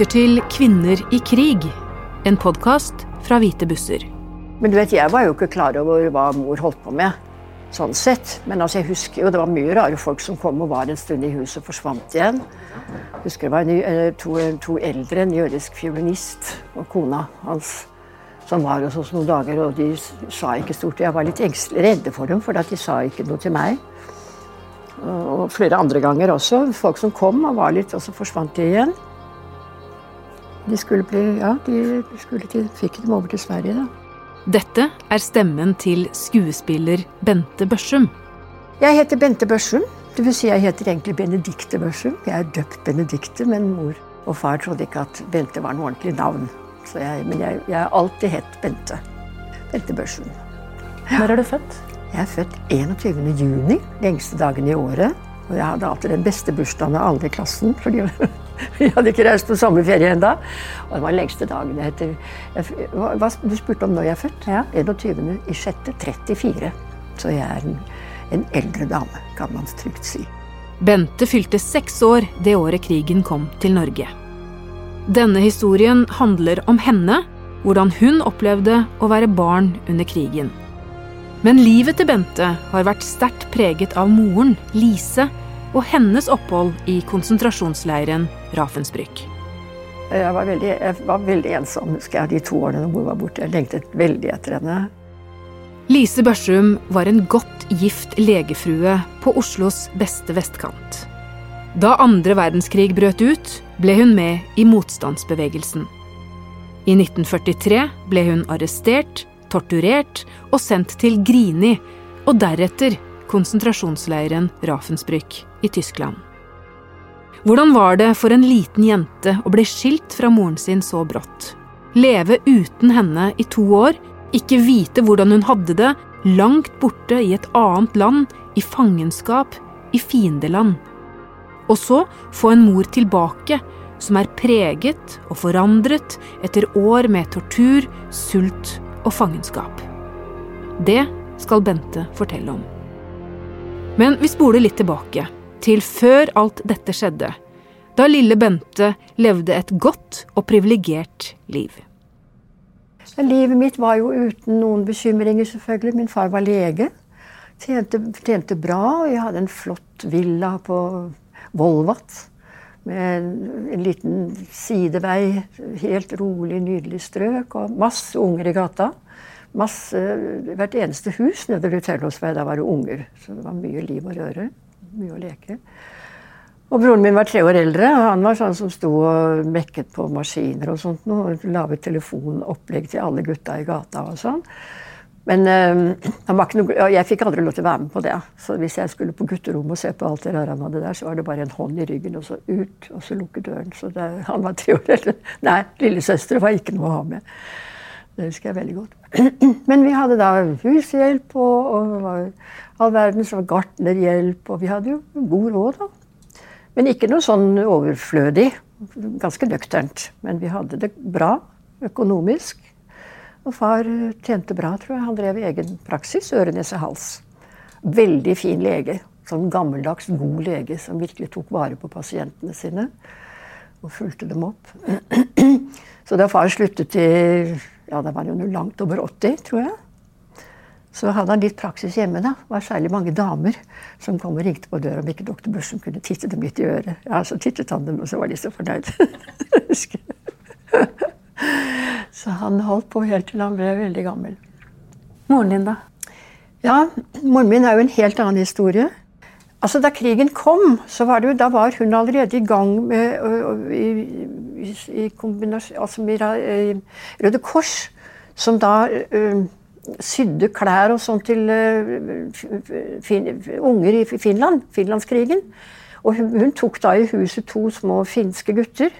Lytter til Kvinner i krig, en podkast fra Hvite busser. Men du vet, jeg var jo ikke klar over hva mor holdt på med. Sånn sett. Men altså, jeg husker jo det var mye rare folk som kom og var en stund i huset og forsvant igjen. Jeg husker det var en, eh, to, to eldre, en jødisk fiolinist og kona hans som var hos oss noen dager, og de sa ikke stort. Jeg var litt engstelig redde for dem, for de sa ikke noe til meg. Og flere andre ganger også. Folk som kom og var litt, og så forsvant de igjen. De skulle bli Ja, de, skulle til, fikk dem over til Sverige, da. Dette er stemmen til skuespiller Bente Børsum. Jeg heter Bente Børsum. Det vil si jeg heter egentlig Benedikte Børsum. Jeg er døpt Benedikte, men mor og far trodde ikke at Bente var noe ordentlig navn. Jeg, men jeg, jeg har alltid hett Bente. Bente Børsum. Når er du født? Jeg er født 21. juni, lengste dagen i året. Og jeg hadde alltid den beste bursdagen av alle i klassen. fordi vi hadde ikke reist på sommerferie ennå. Og det var den lengste dagen. Jeg heter, jeg, hva, du spurte om når jeg er født? Ja. 21. i 6. 34. Så jeg er en, en eldre dame, kan man trygt si. Bente fylte seks år det året krigen kom til Norge. Denne historien handler om henne, hvordan hun opplevde å være barn under krigen. Men livet til Bente har vært sterkt preget av moren, Lise, og hennes opphold i konsentrasjonsleiren Ravensbrück. Jeg var veldig, jeg var veldig ensom husker jeg, de to årene mor var borte. Jeg lengtet veldig etter henne. Lise Børsum var en godt gift legefrue på Oslos beste vestkant. Da andre verdenskrig brøt ut, ble hun med i motstandsbevegelsen. I 1943 ble hun arrestert, torturert og sendt til Grini, og deretter konsentrasjonsleiren Ravensbrück i Tyskland. Hvordan var det for en liten jente å bli skilt fra moren sin så brått? Leve uten henne i to år, ikke vite hvordan hun hadde det, langt borte i et annet land, i fangenskap, i fiendeland. Og så få en mor tilbake, som er preget og forandret etter år med tortur, sult og fangenskap. Det skal Bente fortelle om. Men vi spoler litt tilbake, til før alt dette skjedde, da lille Bente levde et godt og privilegert liv. Livet mitt var jo uten noen bekymringer, selvfølgelig. Min far var lege. Tjente, tjente bra. Jeg hadde en flott villa på Volvat. Med en liten sidevei. Helt rolig, nydelig strøk. Og masse unger i gata. Masse, hvert eneste hus nede ved Tellåsvei, da var det unger. Så det var mye liv og røre. Mye å leke. Og broren min var tre år eldre. Han var sånn som sto og mekket på maskiner og sånt. Og laget telefonopplegg til alle gutta i gata og sånn. Men øh, noe, jeg fikk aldri lov til å være med på det. Så hvis jeg skulle på gutterommet og se på alt det der han hadde der, så var det bare en hånd i ryggen, og så ut, og så lukke døren. Så det, han var tre år eldre. Nei, lillesøstre var ikke noe å ha med. Det husker jeg veldig godt. Men vi hadde da hushjelp og, og all verdens gartnerhjelp, og vi hadde jo god råd, da. Men ikke noe sånn overflødig. Ganske nøkternt. Men vi hadde det bra økonomisk. Og far tjente bra, tror jeg. Han drev egen praksis, øre, nese, hals. Veldig fin lege. Sånn gammeldags, god lege som virkelig tok vare på pasientene sine. Og fulgte dem opp. Så da far sluttet i Ja, da var han jo langt over 80, tror jeg. Så hadde han litt praksis hjemme. da. Det var særlig mange damer som kom og ringte på døra om ikke doktor Børsum kunne titte dem litt i øret. Ja, Så tittet han dem, og så var de så fornøyd. så han holdt på helt til han ble veldig gammel. Moren din, da? Ja, moren min er jo en helt annen historie. Altså, Da krigen kom, så var det jo, da var hun allerede i gang med i, i, i altså med Røde Kors, som da sydde klær og sånn til fin, unger i Finland. Finlandskrigen. Og hun, hun, tok da i huset to små finske gutter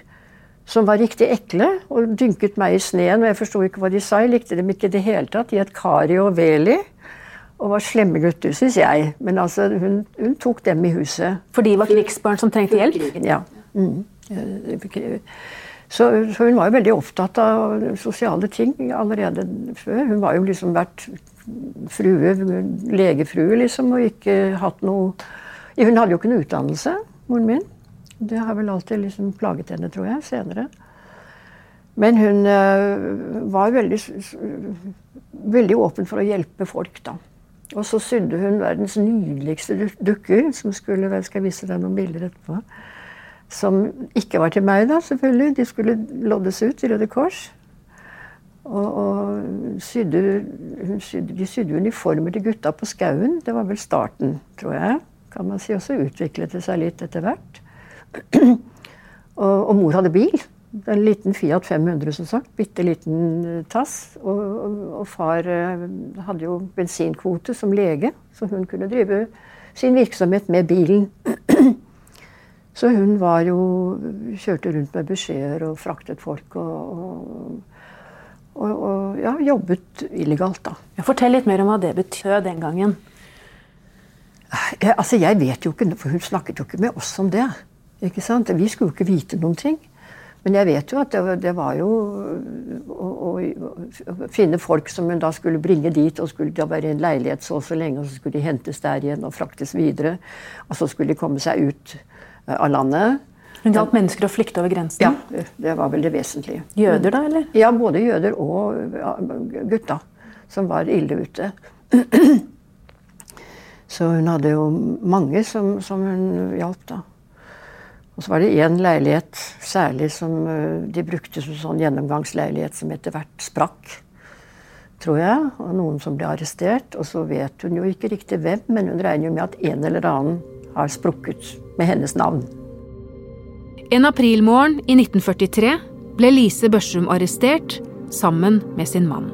som var riktig ekle, og dynket meg i sneen. Og jeg forsto ikke hva de sa. Jeg likte dem ikke i det hele tatt. De het Kari og Veli. Og var slemme gutter, syns jeg. Men altså, hun, hun, tok dem i huset. For de var krigsbarn som trengte hjelp? Ja. Mm. Så, så, hun var jo veldig opptatt av sosiale ting allerede før. Hun var jo liksom vært frue, legefrue, liksom, og ikke hatt noe Hun hadde jo ikke noe utdannelse, moren min. Det har vel alltid liksom plaget henne, tror jeg, senere. Men hun øh, var veldig, veldig åpen for å hjelpe folk, da. Og så sydde hun verdens nydeligste dukker, som skulle jeg skal vise deg noen bilder etterpå. Som ikke var til meg, da, selvfølgelig. De skulle loddes ut i Røde Kors. Og, og sydde, sydde, de sydde uniformer til gutta på skauen. Det var vel starten, tror jeg. kan man si. Og så utviklet det seg litt etter hvert. og, og mor hadde bil. En liten Fiat 500, som sagt. Bitte liten eh, tass. Og, og, og, far eh, hadde jo bensinkvote som lege, så hun kunne drive sin virksomhet med bilen. Så hun var jo Kjørte rundt med beskjeder og fraktet folk og, og, og ja, jobbet illegalt, da. Fortell litt mer om hva det betød den gangen. Jeg, altså, jeg vet jo ikke, for Hun snakket jo ikke med oss om det. ikke sant? Vi skulle jo ikke vite noen ting. Men jeg vet jo at det, det var jo å, å, å, finne folk som hun da skulle bringe dit, og skulle da være i en leilighet så og så lenge, og så skulle de hentes der igjen og fraktes videre. Og så skulle de komme seg ut eh, av landet. Hun hjalp mennesker å flykte over grensen? Ja, det var vel det vesentlige. Jøder, da? eller? Ja, både jøder og gutta, som var ille ute. Så hun hadde jo mange som, som hun hjalp, da. Og så var det én leilighet særlig som eh, de brukte som sånn gjennomgangsleilighet, som etter hvert sprakk. Tror jeg. Og noen som ble arrestert. Og så vet hun jo ikke riktig hvem, men hun regner jo med at en eller annen har sprukket med hennes navn. En aprilmorgen i 1943 ble Lise Børsum arrestert sammen med sin mann.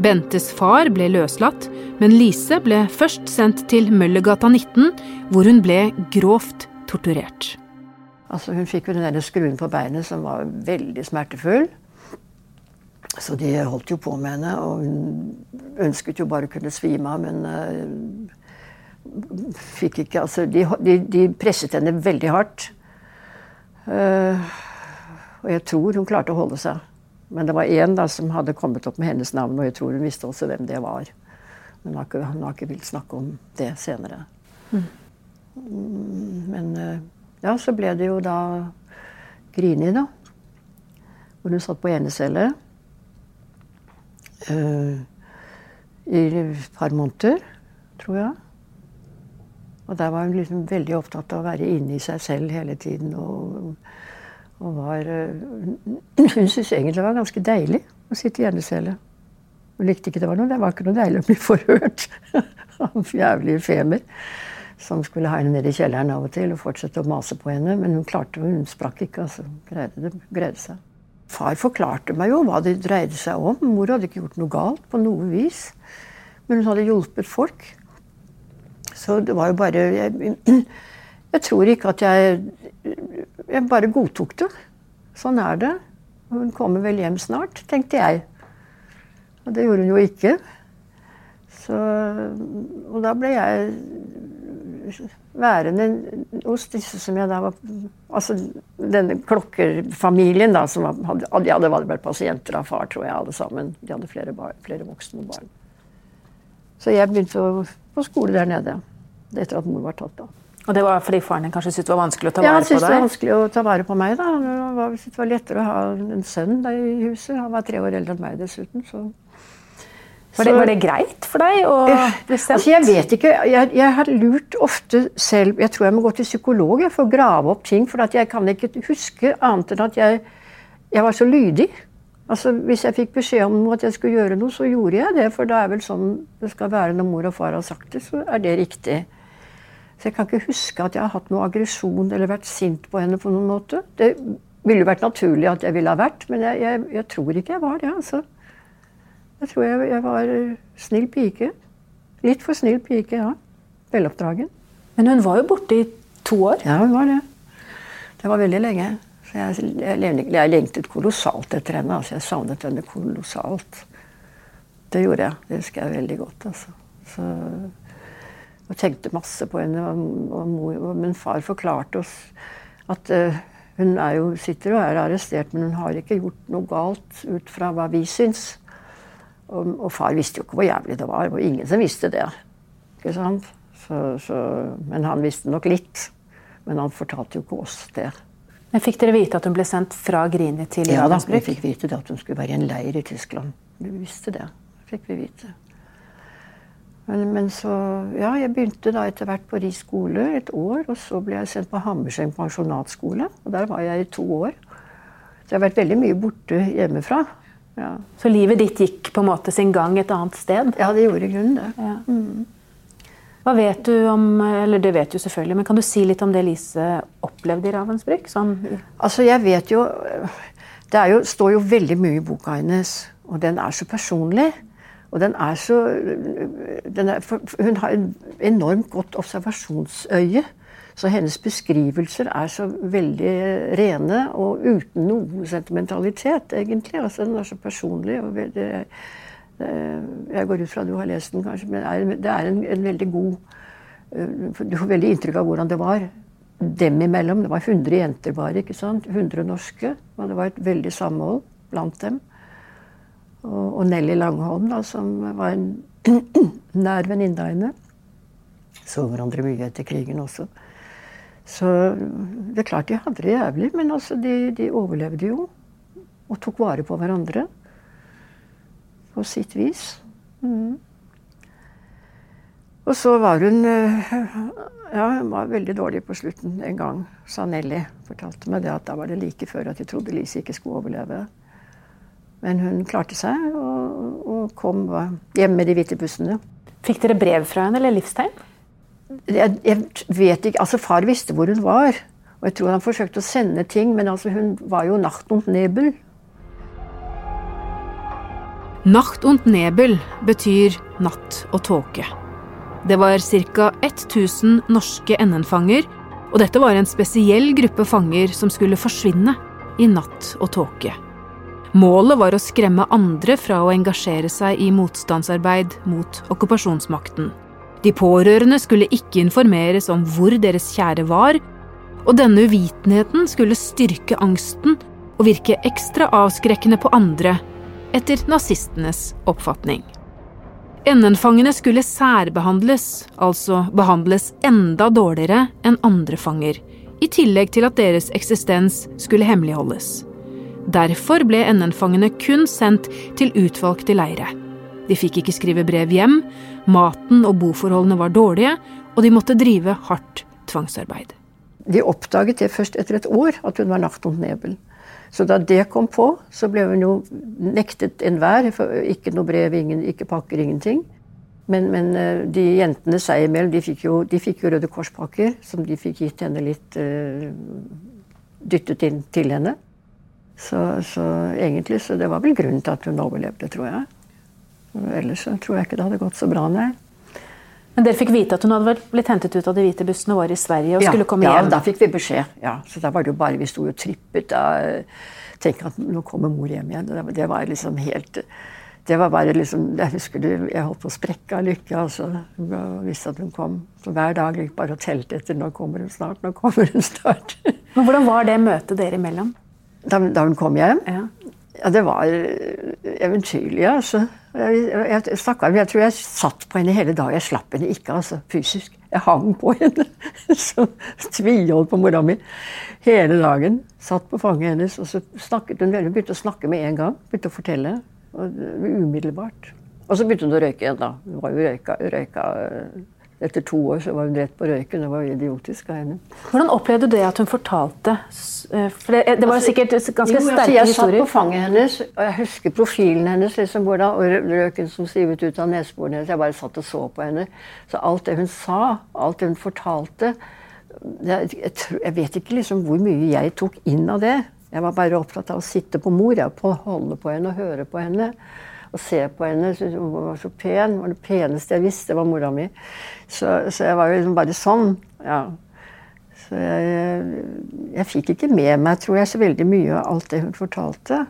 Bentes far ble løslatt, men Lise ble først sendt til Møllergata 19, hvor hun ble grovt torturert. Altså, hun fikk jo den der skruen på beinet som var veldig smertefull. Så de holdt jo på med henne, og hun ønsket jo bare å kunne svime av, men uh, fikk ikke Altså, de, de, de, presset henne veldig hardt. Uh, og jeg tror hun klarte å holde seg. Men det var én som hadde kommet opp med hennes navn, og jeg tror hun visste også hvem det var. Men hun har ikke, hun har ikke villet snakke om det senere. Mm. Men uh, ja, så ble det jo da Grini, da. Hvor hun satt på enecelle. Uh, I et par måneder, tror jeg. Og der var hun liksom veldig opptatt av å være inne i seg selv hele tiden. Og, og var uh, Hun syntes egentlig det var ganske deilig å sitte i enecelle. Hun likte ikke det var noe, det var ikke noe deilig å bli forhørt av jævlige femer som skulle ha henne ned i kjelleren av og til og fortsette å mase på henne. Men hun klarte hun sprakk ikke. altså greide, det, greide seg. Far forklarte meg jo hva det dreide seg om. Mor hadde ikke gjort noe galt på noe vis. Men hun hadde hjulpet folk. Så det var jo bare Jeg, jeg tror ikke at jeg Jeg bare godtok det. Sånn er det. Hun kommer vel hjem snart, tenkte jeg. Og det gjorde hun jo ikke. Så, og da ble jeg værende hos disse som jeg da var Altså denne klokkerfamilien, da, som hadde, ja, det hadde vært pasienter av far, tror jeg, alle sammen. De hadde flere, bar, flere voksne barn. Så jeg begynte på skole der nede etter at mor var tatt. da. Og det var fordi faren din kanskje syntes det var vanskelig å ta vare på deg? Ja, han syntes det var vanskelig å ta vare på meg. da. Var, det var lettere å ha en sønn der i huset. Han var tre år eldre enn meg dessuten. så... Var det, var det, greit for deg å bli sendt? Altså, jeg vet ikke. Jeg, jeg, har lurt ofte selv Jeg tror jeg må gå til psykolog for å grave opp ting. For jeg kan ikke huske annet enn at jeg, jeg var så lydig. Altså, Hvis jeg fikk beskjed om at jeg skulle gjøre noe, så gjorde jeg det. For det er vel sånn det skal være når mor og far har sagt det, så er det riktig. Så jeg kan ikke huske at jeg har hatt noe aggresjon eller vært sint på henne på noen måte. Det ville vært naturlig at jeg ville ha vært, men jeg, jeg, jeg tror ikke jeg var det. altså. Jeg tror jeg, jeg var snill pike. Litt for snill pike, ja. Veloppdragen. Men hun var jo borte i to år? Ja, hun var det. Det var veldig lenge. Så jeg, jeg, lengtet kolossalt etter henne. altså Jeg savnet henne kolossalt. Det gjorde jeg. Det husker jeg veldig godt. altså. Så, og tenkte masse på henne. Og, og, og min far forklarte oss at uh, hun jo, sitter og er arrestert, men hun har ikke gjort noe galt ut fra hva vi syns. Og, og, far visste jo ikke hvor jævlig det var. Og ingen som visste det. Ikke sant? Så, så, men han visste nok litt. Men han fortalte jo ikke oss det. Men Fikk dere vite at hun ble sendt fra Grini til Ja da, vi fikk vite det at hun skulle være i en leir i Tyskland. Vi visste det. fikk vi vite. Men, men så Ja, jeg begynte da etter hvert på Ris skole et år. Og så ble jeg sendt på Hammerseng pensjonatskole. Og der var jeg i to år. Så jeg har vært veldig mye borte hjemmefra. Ja, Så livet ditt gikk på en måte sin gang et annet sted? ja det gjorde i grunnen det. Ja. Hva vet du om Eller det vet du selvfølgelig, men kan du si litt om det Lise opplevde i Ravensbrück? Sånn, Altså, jeg vet jo Det jo, står jo veldig mye i boka hennes, og den er så personlig. Og den er så den er, Hun har en enormt godt observasjonsøye. Så hennes beskrivelser er så veldig rene og uten noe sentimentalitet, egentlig. Altså, den er så personlig. og veldig, Jeg går ut fra du har lest den, kanskje, men det er en, en veldig god eh, Du får veldig inntrykk av hvordan det var dem imellom. Det var 100 jenter bare, ikke sant? 100 norske. Og det var et veldig samhold blant dem. Og, og Nelly Langholm, da, som var en nær venninne av henne. Så hverandre mye etter krigen også. Så det er klart de hadde det jævlig, men altså de, de overlevde jo. Og tok vare på hverandre. På sitt vis. Mm. Og så var hun eh, Ja, hun var veldig dårlig på slutten en gang, sa Nelly. Fortalte meg det at da var det like før at de trodde Lise ikke skulle overleve. Men hun klarte seg og, og kom hjem med de hvite bussene. Fikk dere brev fra henne, eller livstegn? Jeg, jeg vet ikke, altså Far visste hvor hun var. Og jeg tror han forsøkte å sende ting, men altså hun var jo nacht und nebel. Nacht und Nebel betyr natt og tåke. Det var ca. 1000 norske NN-fanger, og dette var en spesiell gruppe fanger som skulle forsvinne i natt og tåke. Målet var å skremme andre fra å engasjere seg i motstandsarbeid mot okkupasjonsmakten. De pårørende skulle ikke informeres om hvor deres kjære var, og denne uvitenheten skulle styrke angsten og virke ekstra avskrekkende på andre etter nazistenes oppfatning. NN-fangene skulle særbehandles, altså behandles enda dårligere enn andre fanger, i tillegg til at deres eksistens skulle hemmeligholdes. Derfor ble NN-fangene kun sendt til utvalgte leire. De fikk ikke skrive brev hjem, maten og boforholdene var dårlige, og de måtte drive hardt tvangsarbeid. De oppdaget det først etter et år, at hun var lagt om nebel. Så da det kom på, så ble hun jo nektet enhver. Ikke noe brev, ingen, ikke pakker, ingenting. Men, men eh, de jentene seg imellom, de fikk, jo, de fikk jo Røde Kors-pakker, som de fikk gitt henne litt uh, Dyttet inn til henne. Så, så egentlig så det var vel grunnen til at hun overlevde, tror jeg. Ellers så tror jeg ikke det hadde gått så bra, nei. Men dere fikk vite at hun hadde blitt hentet ut av de hvite bussene og var i Sverige og skulle komme ja, hjem? Ja, da fikk vi beskjed. Ja. Så da var det jo bare Vi sto jo trippet. Da, tenkte at nå kommer mor hjem igjen. Det, det var liksom helt Det var bare liksom Jeg husker det, jeg holdt på å sprekke av lykke. altså. Jeg visste at hun kom. Så hver dag gikk bare og telte etter. Nå kommer hun snart, nå kommer hun snart. Men Hvordan var det møtet dere imellom? Da, da hun kom hjem? Ja. Ja, det var eventyrlig, altså. Jeg, jeg, jeg, stakkars, jeg tror jeg satt på henne hele dagen. Jeg slapp henne ikke altså, fysisk. Jeg hang på henne. Så tviholdt på mora mi hele dagen. Satt på fanget hennes, og så snakket hun veldig. Begynte å snakke med en gang. Begynte å fortelle. Og, umiddelbart. Og så begynte hun å røyke igjen, da. Hun var jo røyka, røyka etter to år så var hun rett på røyken. Det var idiotisk av henne. Hvordan opplevde du det at hun fortalte? For det, det var Altså, sikkert ganske jo, altså, sterke jeg historier. satt på fanget hennes, og jeg husker profilen hennes. liksom hvordan, og røyken som sivet ut av neseborene hennes. Jeg bare satt og så på henne. Så alt det hun sa, alt det hun fortalte jeg, jeg, jeg vet ikke liksom hvor mye jeg tok inn av det. Jeg var bare opptatt av å sitte på mor, jeg, på, holde på henne og høre på henne. Og se på henne. Hun var så pen. Det var det peneste jeg visste, var mora mi. Så, så jeg var jo liksom bare sånn. ja. Så jeg, jeg fikk ikke med meg tror jeg, så veldig mye av alt det hun fortalte.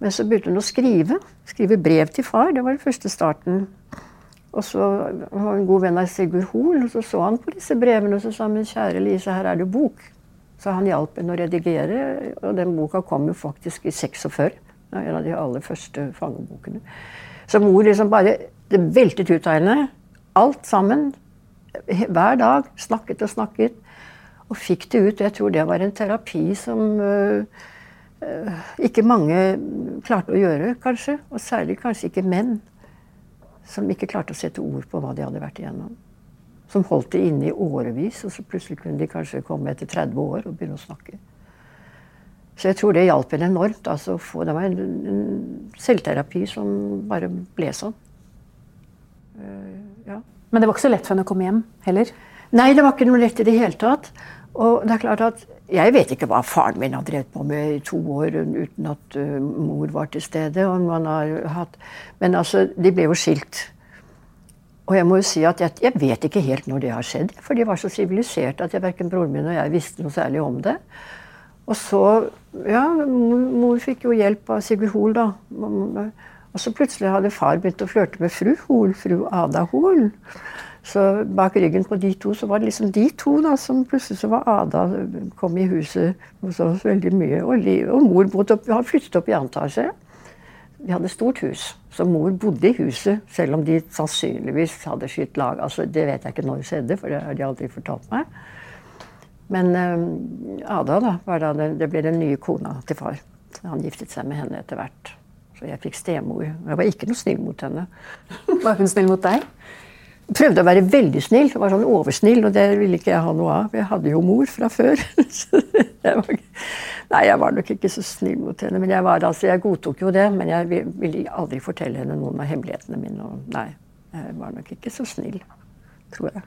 Men så begynte hun å skrive. Skrive brev til far. Det var den første starten. Og så han var en god venn av Sigurd Hoel, og så så han på disse brevene og så sa han, kjære Lise, her er det bok. Så han hjalp henne å redigere, og den boka kom jo faktisk i 46. En av de aller første fangebokene. Så mor liksom bare Det veltet ut av henne. Alt sammen. Hver dag. Snakket og snakket. Og fikk det ut. Jeg tror det var en terapi som øh, øh, ikke mange klarte å gjøre, kanskje. Og særlig kanskje ikke menn. Som ikke klarte å sette ord på hva de hadde vært igjennom. Som holdt det inne i årevis, og så plutselig kunne de kanskje komme etter 30 år og begynne å snakke. Så jeg tror det hjalp henne enormt. Altså, få, det var en, en, selvterapi som bare ble sånn. Uh, ja. Men det var ikke så lett for henne å komme hjem heller? Nei, det var ikke noe lett i det hele tatt. Og det er klart at Jeg vet ikke hva faren min har drevet på med i to år uten at uh, mor var til stede. Hatt, men altså, de ble jo skilt. Og jeg må jo si at jeg, jeg, vet ikke helt når det har skjedd. For de var så siviliserte at jeg, verken broren min og jeg visste noe særlig om det. Og så Ja, mor fikk jo hjelp av Sigurd Hoel, da. Og så plutselig hadde far begynt å flørte med fru Hoel, fru Ada Hoel. Så bak ryggen på de to så var det liksom de to da, som plutselig så var Ada kom i huset hos oss veldig mye. Og, og mor bodde opp, har flyttet opp i antasje. Vi hadde stort hus, så mor bodde i huset, selv om de sannsynligvis hadde skytt lag. Altså, det vet jeg ikke når det skjedde, for det har de aldri fortalt meg. Men uh, Ada da, var da det, det ble den nye kona til far. Så han giftet seg med henne etter hvert. Så jeg fikk stemor. Jeg var ikke noe snill mot henne. Var hun snill mot deg? Prøvde å være veldig snill. Var sånn oversnill, og det ville ikke jeg ha noe av. Jeg hadde jo mor fra før. jeg var, nei, jeg var nok ikke så snill mot henne. Men jeg, var, altså, jeg godtok jo det. Men jeg ville aldri fortelle henne noen av hemmelighetene mine. Og nei, jeg var nok ikke så snill, tror jeg.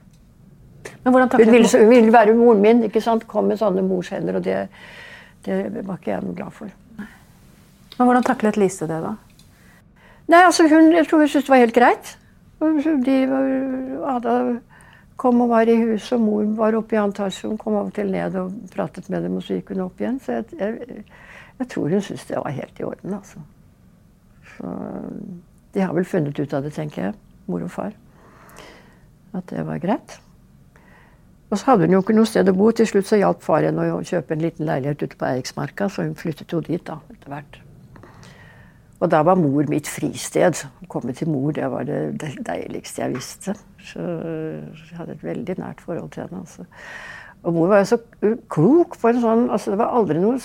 Men hvordan Hun ville, hun ville være moren min. ikke sant? Kom med sånne morshender, og det, det var ikke jeg noe glad for. Men Hvordan taklet Lise det, da? Nei, altså hun, Jeg tror hun syntes det var helt greit. De Ada kom og var i huset, og mor var oppe i annen Hun kom av og til ned og pratet med dem, og så gikk hun opp igjen. Så jeg, jeg, jeg tror hun syntes det var helt i orden, altså. Så de har vel funnet ut av det, tenker jeg, mor og far. At det var greit. Og så hadde hun jo ikke noe sted å bo. Til slutt så hjalp far henne å kjøpe en liten leilighet ute på Eiriksmarka, så hun flyttet jo dit da, etter hvert. Og da var mor mitt fristed. Å komme til mor, det var det deiligste jeg visste. Så jeg hadde et veldig nært forhold til henne. Altså. Og mor var jo så klok på en sånn altså Det var aldri noe,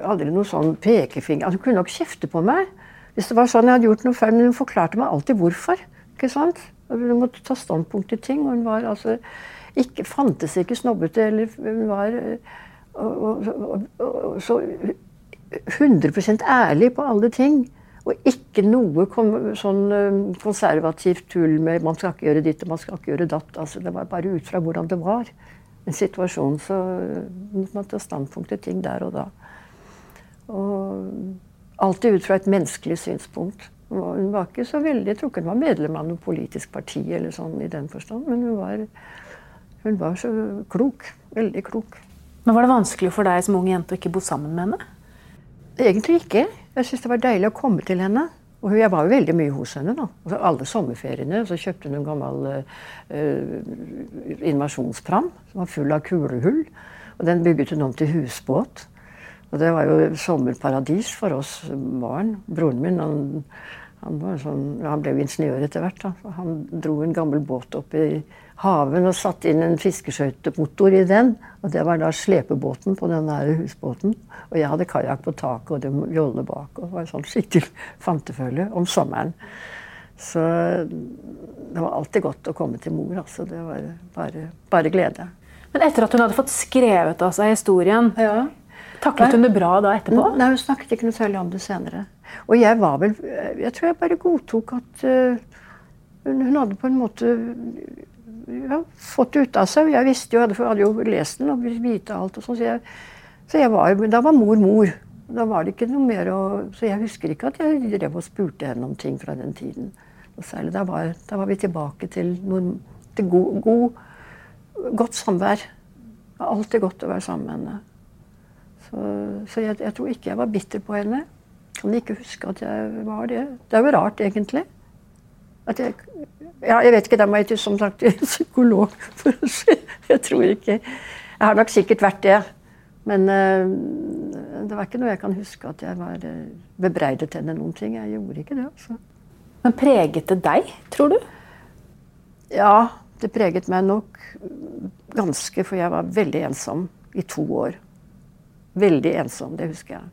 aldri noe sånn pekefinger altså, Hun kunne nok kjefte på meg hvis det var sånn jeg hadde gjort noe feil, men hun forklarte meg alltid hvorfor. ikke sant? Hun måtte ta standpunkt til ting. og hun var altså ikke fantes ikke snobbete eller hun var og, og, og, så 100% ærlig på alle ting. Og ikke noe kom, sånn konservativt tull med 'man skal ikke gjøre ditt og man skal ikke gjøre datt'. Altså, det var bare ut fra hvordan det var. En situasjon så måtte man ta standpunkt til ting der og da. Og alltid ut fra et menneskelig synspunkt. Hun var ikke så veldig, Jeg tror ikke hun var medlem av noe politisk parti, eller sånn i den forstand, men hun var hun var så klok. Veldig klok. Men Var det vanskelig for deg som ung jente å ikke bo sammen med henne? Egentlig ikke. Jeg syntes det var deilig å komme til henne. Og jeg var jo veldig mye hos henne. da. Altså, alle sommerferiene så kjøpte hun en gammel uh, invasjonspram som var full av kulehull. Og den bygget hun om til husbåt. Og det var jo sommerparadis for oss barn. Broren min han, han, sånn, han ble jo ingeniør etter hvert. da. Han dro en gammel båt opp i haven og satt inn en fiskeskøytemotor i den. Og det var da slepebåten på den der husbåten. Og jeg hadde kajakk på taket og jolle bak. Og det var sånn skikkelig fantefølge om sommeren. Så det var alltid godt å komme til mor. altså. Det var bare, bare glede. Men etter at hun hadde fått skrevet av seg historien, ja. taklet hun det bra da etterpå? Nei, hun snakket ikke noe særlig om det senere. Og jeg var vel Jeg tror jeg bare godtok at uh, hun, hun hadde på en måte ja, fått ut av seg. Jeg visste jo, jeg hadde jo lest den og vite alt. og sånn, så, så jeg var, Da var mor mor. Da var det ikke noe mer å, Så jeg husker ikke at jeg drev og spurte henne om ting fra den tiden. Og særlig da var, da var vi tilbake til, noen, til god, god, godt samvær. Det var alltid godt å være sammen med henne. Så, så jeg, jeg, tror ikke jeg var bitter på henne. Kan ikke huske at jeg var det. Det er jo rart, egentlig. Jeg ja, jeg vet ikke, da må jeg som sagt til psykolog. for å se. Jeg tror ikke Jeg har nok sikkert vært det. Men uh, det var ikke noe jeg kan huske at jeg var uh, bebreidet henne noen ting. Jeg gjorde ikke det. altså. Men preget det deg, tror du? Ja, Det preget meg nok ganske, for jeg var veldig ensom i to år. Veldig ensom, det husker jeg.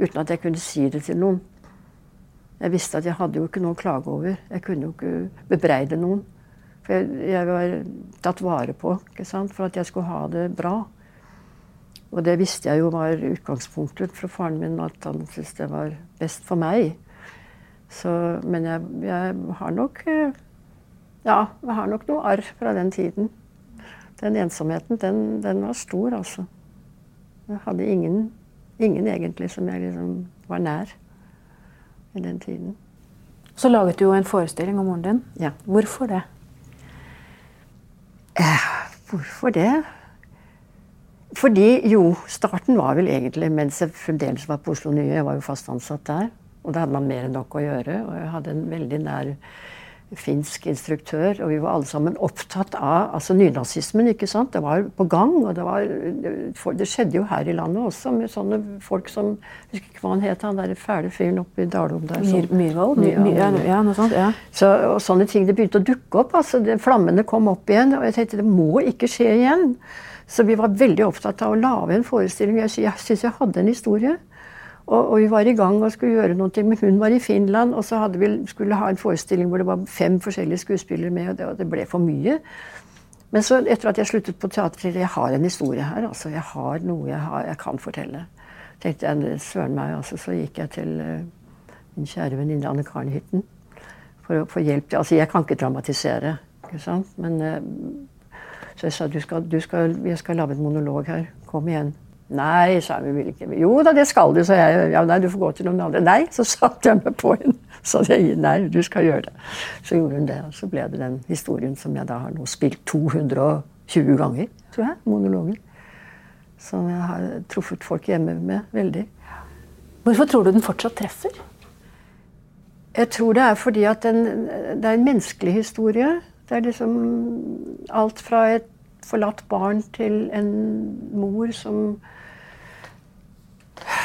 Uten at jeg kunne si det til noen. Jeg visste at jeg hadde jo ikke noe å klage over. Jeg kunne jo ikke bebreide noen. For jeg, jeg var tatt vare på ikke sant? for at jeg skulle ha det bra. Og det visste jeg jo var utgangspunktet fra faren min, at han syntes det var best for meg. Så, men jeg, jeg, har nok eh, Ja, jeg har nok noe arr fra den tiden. Den ensomheten, den, den var stor, altså. Jeg hadde ingen, ingen egentlig som jeg liksom var nær i den tiden. Så laget du jo en forestilling om moren din. Ja. Hvorfor det? Eh, hvorfor det? Fordi jo, starten var vel egentlig mens jeg fremdeles var på Oslo Nye. Jeg var jo fast ansatt der. Og da hadde man mer enn nok å gjøre. Og jeg hadde en veldig nær finsk instruktør, og vi var alle sammen opptatt av altså nynazismen. ikke sant? Det var på gang, og det, var, det skjedde jo her i landet også, med sånne folk som Jeg husker ikke hva han het, han der fæle fyren oppe i Dalom der. Myr, Myhrvold? Ja, ja, noe sånt. ja. Så, og sånne ting. Det begynte å dukke opp. altså det, Flammene kom opp igjen, og jeg tenkte det må ikke skje igjen. Så vi var veldig opptatt av å lage en forestilling. Jeg, jeg syns jeg hadde en historie. Og, og, vi var i gang og skulle gjøre noe, men hun var i Finland. Og så vi, skulle ha en forestilling hvor det var fem forskjellige skuespillere med, og det, og det ble for mye. Men så etter at jeg sluttet på teatret, jeg har en historie her. altså Jeg har noe jeg, har, jeg kan fortelle. tenkte jeg, søren meg, altså, Så gikk jeg til uh, min kjære venninne Anne Karen Hytten for å få hjelp. til, Altså, jeg kan ikke dramatisere, ikke sant? men uh, så jeg sa du skal, du skal, jeg skal lage en monolog her. Kom igjen. Nei, sa hun. Vil ikke. Jo da, det skal du, sa jeg. Ja, nei, du får gå til noen andre. Nei, så satte jeg meg på henne. Så jeg nei, du skal gjøre det. Så gjorde hun det. Og så ble det den historien som jeg da har nå spilt 220 ganger, tror jeg. Monologen. Som jeg har truffet folk hjemme med veldig. Hvorfor tror du den fortsatt treffer? Jeg tror det er fordi at den, det er en menneskelig historie. Det er liksom alt fra et forlatt barn til en mor som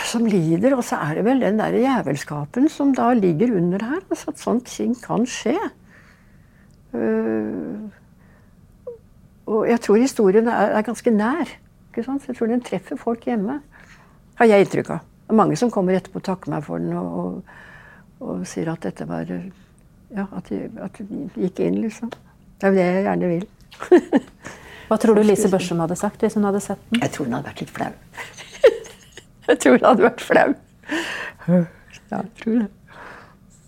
som lider. Og så er det vel den der jævelskapen som da ligger under her. Altså at sånne ting kan skje. Uh, og jeg tror historien er, er ganske nær. Ikke sant? Jeg tror den treffer folk hjemme. Har jeg inntrykk av. Det er mange som kommer etterpå og takker meg for den og, og, og sier at dette var Ja, at det gikk inn, liksom. Det er jo det jeg gjerne vil. Hva tror du Lise Børsum hadde sagt hvis hun hadde sett den? Jeg tror hun hadde vært litt flau. Jeg tror hun hadde vært flau. Ja, jeg tror det.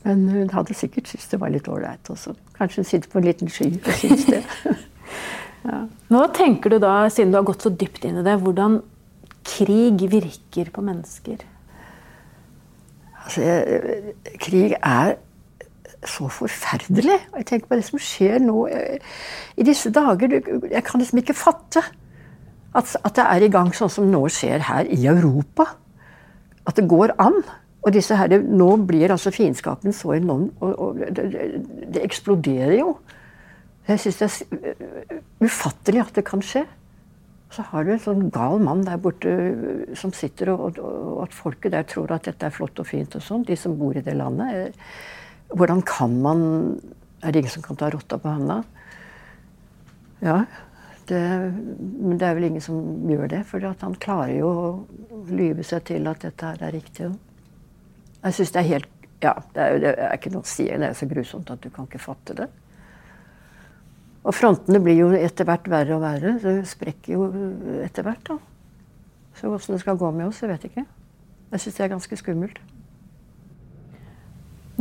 Men hun hadde sikkert syntes det var litt ålreit også. Kanskje hun sitter på en liten sky og syns det. ja. Hva tenker du da, siden du har gått så dypt inn i det, hvordan krig virker på mennesker? Altså, krig er så forferdelig. Jeg tenker på det som skjer nå eh, i disse dager. Jeg kan liksom ikke fatte at, at det er i gang sånn som nå skjer her i Europa. At det går an. Og disse her, nå blir altså fiendskapen så enorm, og, og det, det, eksploderer jo. Jeg syns det er ufattelig at det kan skje. Så har du en sånn gal mann der borte som sitter, og, og, at folket der tror at dette er flott og fint og sånn. De som bor i det landet. Hvordan kan man Er det ingen som kan ta rotta på handa? Ja. Det, men det er vel ingen som gjør det, for han klarer jo å lyve seg til at dette her er riktig. Jeg syns det er helt Ja, det er, det er ikke noe å si. Det er så grusomt at du kan ikke fatte det. Og frontene blir jo etter hvert verre og verre. Det sprekker jo etter hvert. da. Så åssen det skal gå med oss, jeg vet ikke. Jeg syns det er ganske skummelt.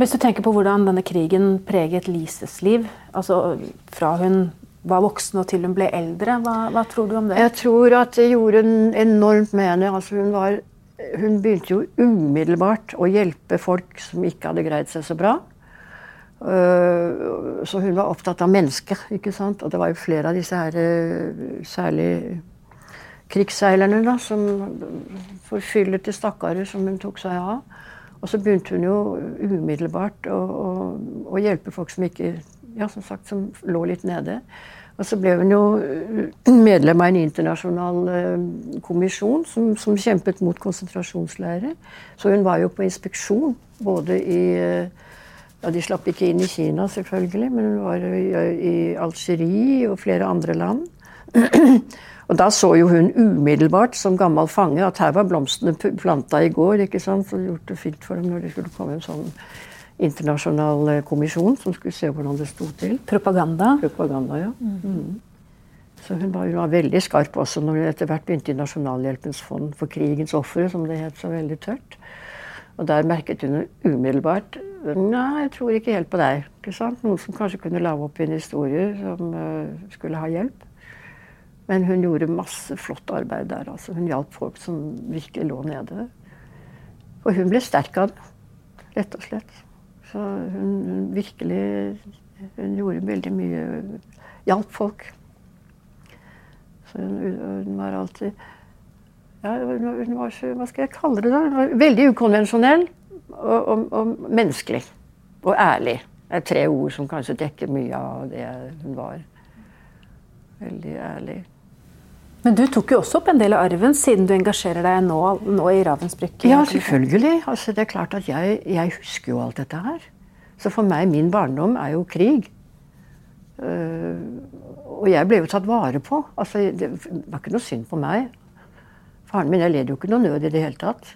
Hvis du tenker på hvordan denne krigen preget Lises liv, altså fra hun var voksen og til hun ble eldre, hva, hva tror du om det? Jeg tror at det gjorde en enormt med henne. Altså hun, var, hun begynte jo umiddelbart å hjelpe folk som ikke hadde greid seg så bra. Uh, så hun var opptatt av mennesker, ikke sant? Og det var jo flere av disse her, uh, særlig krigsseilerne, da, som forfyllete stakkarer som hun tok seg av. Og så begynte hun jo umiddelbart å, å, å hjelpe folk som ikke ja, som sagt, som lå litt nede. Og så ble hun jo medlem av en internasjonal eh, kommisjon som, som, kjempet mot konsentrasjonsleirer. Så hun var jo på inspeksjon både i, Ja, De slapp ikke inn i Kina, selvfølgelig, men hun var i, i Algerie og flere andre land. og da så jo hun umiddelbart som gammel fange at her var blomstene planta i går. ikke sant? Så gjort det fint for dem når det skulle komme en sånn internasjonal eh, kommisjon som skulle se hvordan det sto til. Propaganda? Propaganda, ja. Mm. Så hun var, hun var, veldig skarp også når hun etter hvert begynte i Nasjonalhjelpens fond for krigens ofre, som det het så veldig tørt. Og der merket hun umiddelbart Nei, jeg tror ikke helt på deg. ikke sant? Noen som kanskje kunne lage opp en historie som uh, skulle ha hjelp. Men hun gjorde masse flott arbeid der. altså. Hun hjalp folk som virkelig lå nede. Og hun ble sterk av det, rett og slett. Så hun, hun virkelig Hun gjorde veldig mye Hjalp folk. Så hun, hun var alltid ja, hun var så, Hva skal jeg kalle det? da? Hun var veldig ukonvensjonell og, og, og, menneskelig. Og ærlig. Det er tre ord som kanskje dekker mye av det hun var. Veldig ærlig. Men du tok jo også opp en del av arven, siden du engasjerer deg nå, nå i Ravensbrück? Ja, selvfølgelig. Altså, det er klart at jeg, jeg, husker jo alt dette her. Så for meg, min barndom er jo krig. Uh, og jeg ble jo tatt vare på. Altså, det var ikke noe synd på meg. Faren min jeg led jo ikke noe nød i det hele tatt.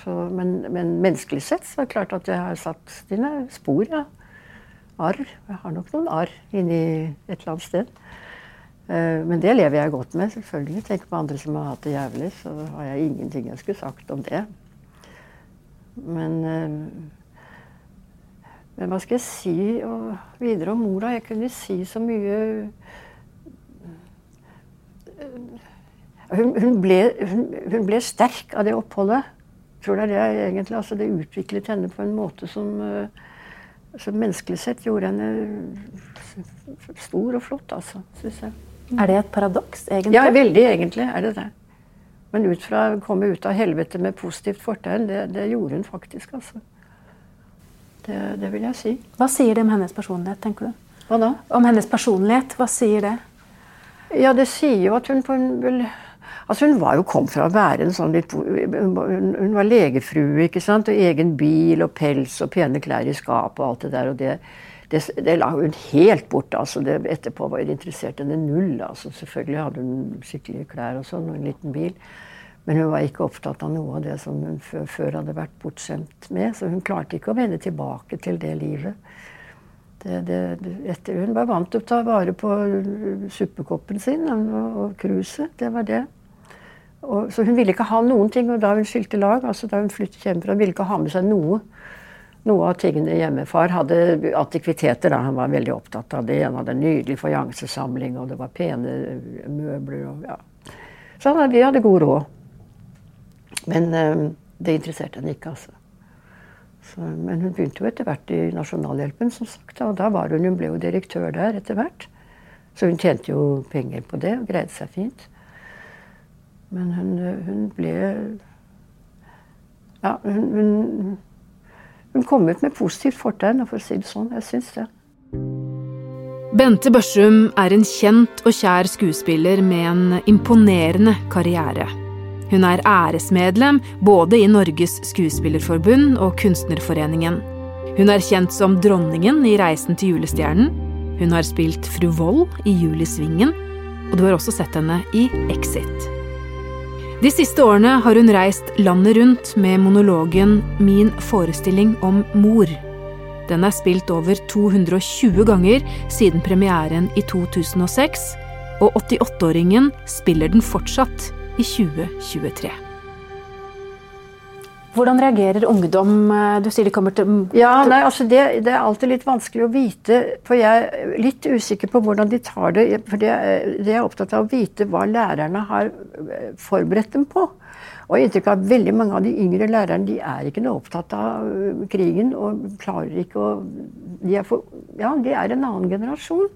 Så, men, men, menneskelig sett så er det klart at jeg har satt dine spor. Ja. Arr. Jeg har nok noen arr inni et eller annet sted. Uh, men det lever jeg godt med, selvfølgelig. Tenk på andre som har hatt det jævlig, så har jeg ingenting jeg skulle sagt om det. Men, uh, men hva skal jeg si videre om mora? Jeg kunne si så mye hun, hun, ble, hun, hun, ble, sterk av det oppholdet. Jeg tror det er det egentlig. Altså, det utviklet henne på en måte som, eh, som menneskelig sett gjorde henne stor og flott, altså, syns jeg. Er det et paradoks, egentlig? Ja, veldig egentlig er det det. Men ut fra å komme ut av helvete med positivt fortegn, det, det gjorde hun faktisk, altså. Det, det, vil jeg si. Hva sier det om hennes personlighet, tenker du? Hva da? Om hennes personlighet, hva sier det? Ja, det sier jo at hun på en vel Altså Hun var jo kom fra å være en sånn litt Hun, hun var legefrue, ikke sant? Og egen bil og pels og pene klær i skapet og alt det der. og det, det, det la hun helt bort. altså det, Etterpå var hun interessert henne null. altså Selvfølgelig hadde hun skikkelige klær og sånn, og en liten bil. Men hun var ikke opptatt av noe av det som hun før, før hadde vært bortskjemt med. Så hun klarte ikke å vende tilbake til det livet. Det, det, etter, hun var vant til å ta vare på suppekoppen sin og kruset. Det var det. Og, så hun ville ikke ha noen ting. Og da hun skilte lag, altså da hun flyttet hjemmefra, ville ikke ha med seg noe. Noe av tingene hjemme. Hadde antikviteter. da, Han var veldig opptatt av det. Han hadde en nydelig fajansesamling, og det var pene møbler. Og, ja. Så han, de hadde god råd. Men um, det interesserte henne ikke, altså. Så, men hun begynte jo etter hvert i Nasjonalhjelpen, som sagt. Og da var hun, hun ble jo direktør der etter hvert. Så hun tjente jo penger på det og greide seg fint. Men hun, hun ble Ja, hun, hun, hun kom ut med positivt fortegn, for å si det sånn. Jeg syns det. Bente Børsum er en kjent og kjær skuespiller med en imponerende karriere. Hun er æresmedlem både i Norges Skuespillerforbund og Kunstnerforeningen. Hun er kjent som dronningen i Reisen til julestjernen. Hun har spilt fru Vold i Julisvingen, og du har også sett henne i Exit. De siste årene har hun reist landet rundt med monologen 'Min forestilling om mor'. Den er spilt over 220 ganger siden premieren i 2006, og 88-åringen spiller den fortsatt i 2023. Hvordan reagerer ungdom? Du sier de kommer til Ja, nei, altså det, det, er alltid litt vanskelig å vite. For jeg er litt usikker på hvordan de tar det. For det, det er opptatt av å vite hva lærerne har eh, forberedt dem på. Og jeg har inntrykk av at veldig mange av de yngre lærerne de er ikke noe opptatt av eh, krigen. Og klarer ikke å de er, for, ja, de er en annen generasjon.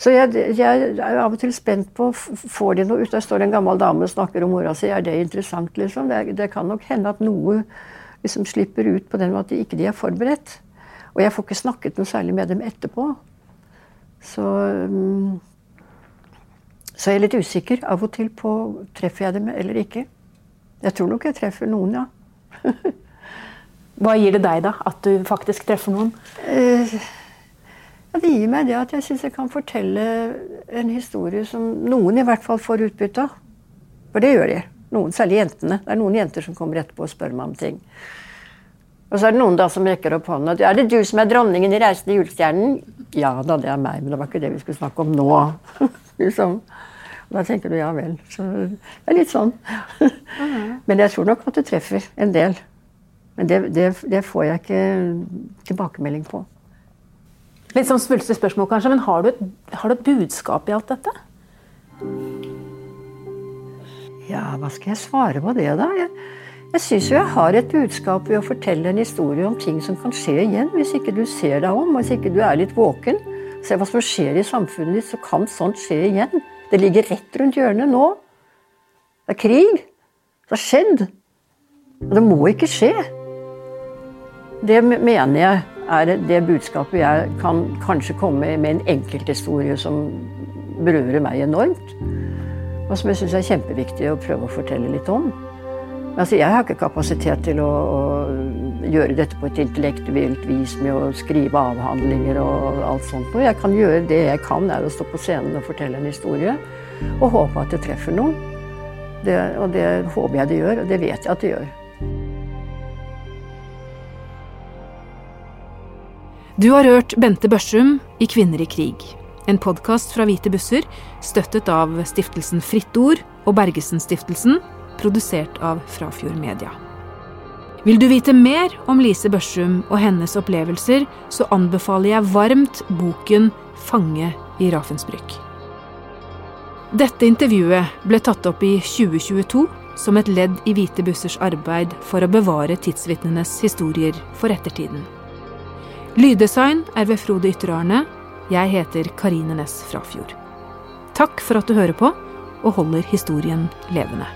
Så jeg, jeg, er av og til spent på Får de noe ut? Der står en gammel dame og snakker om mora si. Er det interessant, liksom? Det, det kan nok hende at noe liksom slipper ut på den måten at de ikke de er forberedt. Og jeg får ikke snakket noe særlig med dem etterpå. Så um, Så jeg er litt usikker av og til på treffer jeg dem eller ikke. Jeg tror nok jeg treffer noen, ja. Hva gir det deg, da? At du faktisk treffer noen? Eh, ja, det gir meg det at jeg syns jeg kan fortelle en historie som noen i hvert fall får utbytte av. For det gjør de. Noen, særlig jentene. Det er noen jenter som kommer etterpå og spør meg om ting. Og så er det noen da som rekker opp hånda. Er det du som er dronningen i 'Reisende julestjernen'? Ja da, det er meg, men det var ikke det vi skulle snakke om nå. liksom. Og da tenker du ja vel. Så det er litt sånn. men jeg tror nok at du treffer en del. Men det, det, det får jeg ikke tilbakemelding på. Litt sånn svulstig spørsmål, kanskje, men har du, et, har du, et, budskap i alt dette? Ja, hva skal jeg svare på det, da? Jeg, jeg syns jo jeg har et budskap i å fortelle en historie om ting som kan skje igjen, hvis ikke du ser deg om, hvis ikke du er litt våken. Se hva som skjer i samfunnet ditt, så kan sånt skje igjen. Det ligger rett rundt hjørnet nå. Det er krig. Det har skjedd. Og det må ikke skje. Det mener jeg er det budskapet jeg kan kanskje komme med en enkelthistorie som berører meg enormt. Og som jeg syns er kjempeviktig å prøve å fortelle litt om. Altså, jeg har ikke kapasitet til å, å, gjøre dette på et intellektuelt vis med å skrive avhandlinger og alt sånt. noe. jeg kan gjøre det jeg kan, er å stå på scenen og fortelle en historie. Og håpe at det treffer noen. Det, og det håper jeg det gjør, og det vet jeg at det gjør. Du har hørt Bente Børsum i Kvinner i krig. En podkast fra Hvite busser, støttet av stiftelsen Fritt Ord og Bergesen-stiftelsen, produsert av Frafjord Media. Vil du vite mer om Lise Børsum og hennes opplevelser, så anbefaler jeg varmt boken 'Fange i Ravensbrück'. Dette intervjuet ble tatt opp i 2022 som et ledd i Hvite bussers arbeid for å bevare tidsvitnenes historier for ettertiden. Lyddesign er ved Frode Ytterarne. Jeg heter Karine Næss Frafjord. Takk for at du hører på og holder historien levende.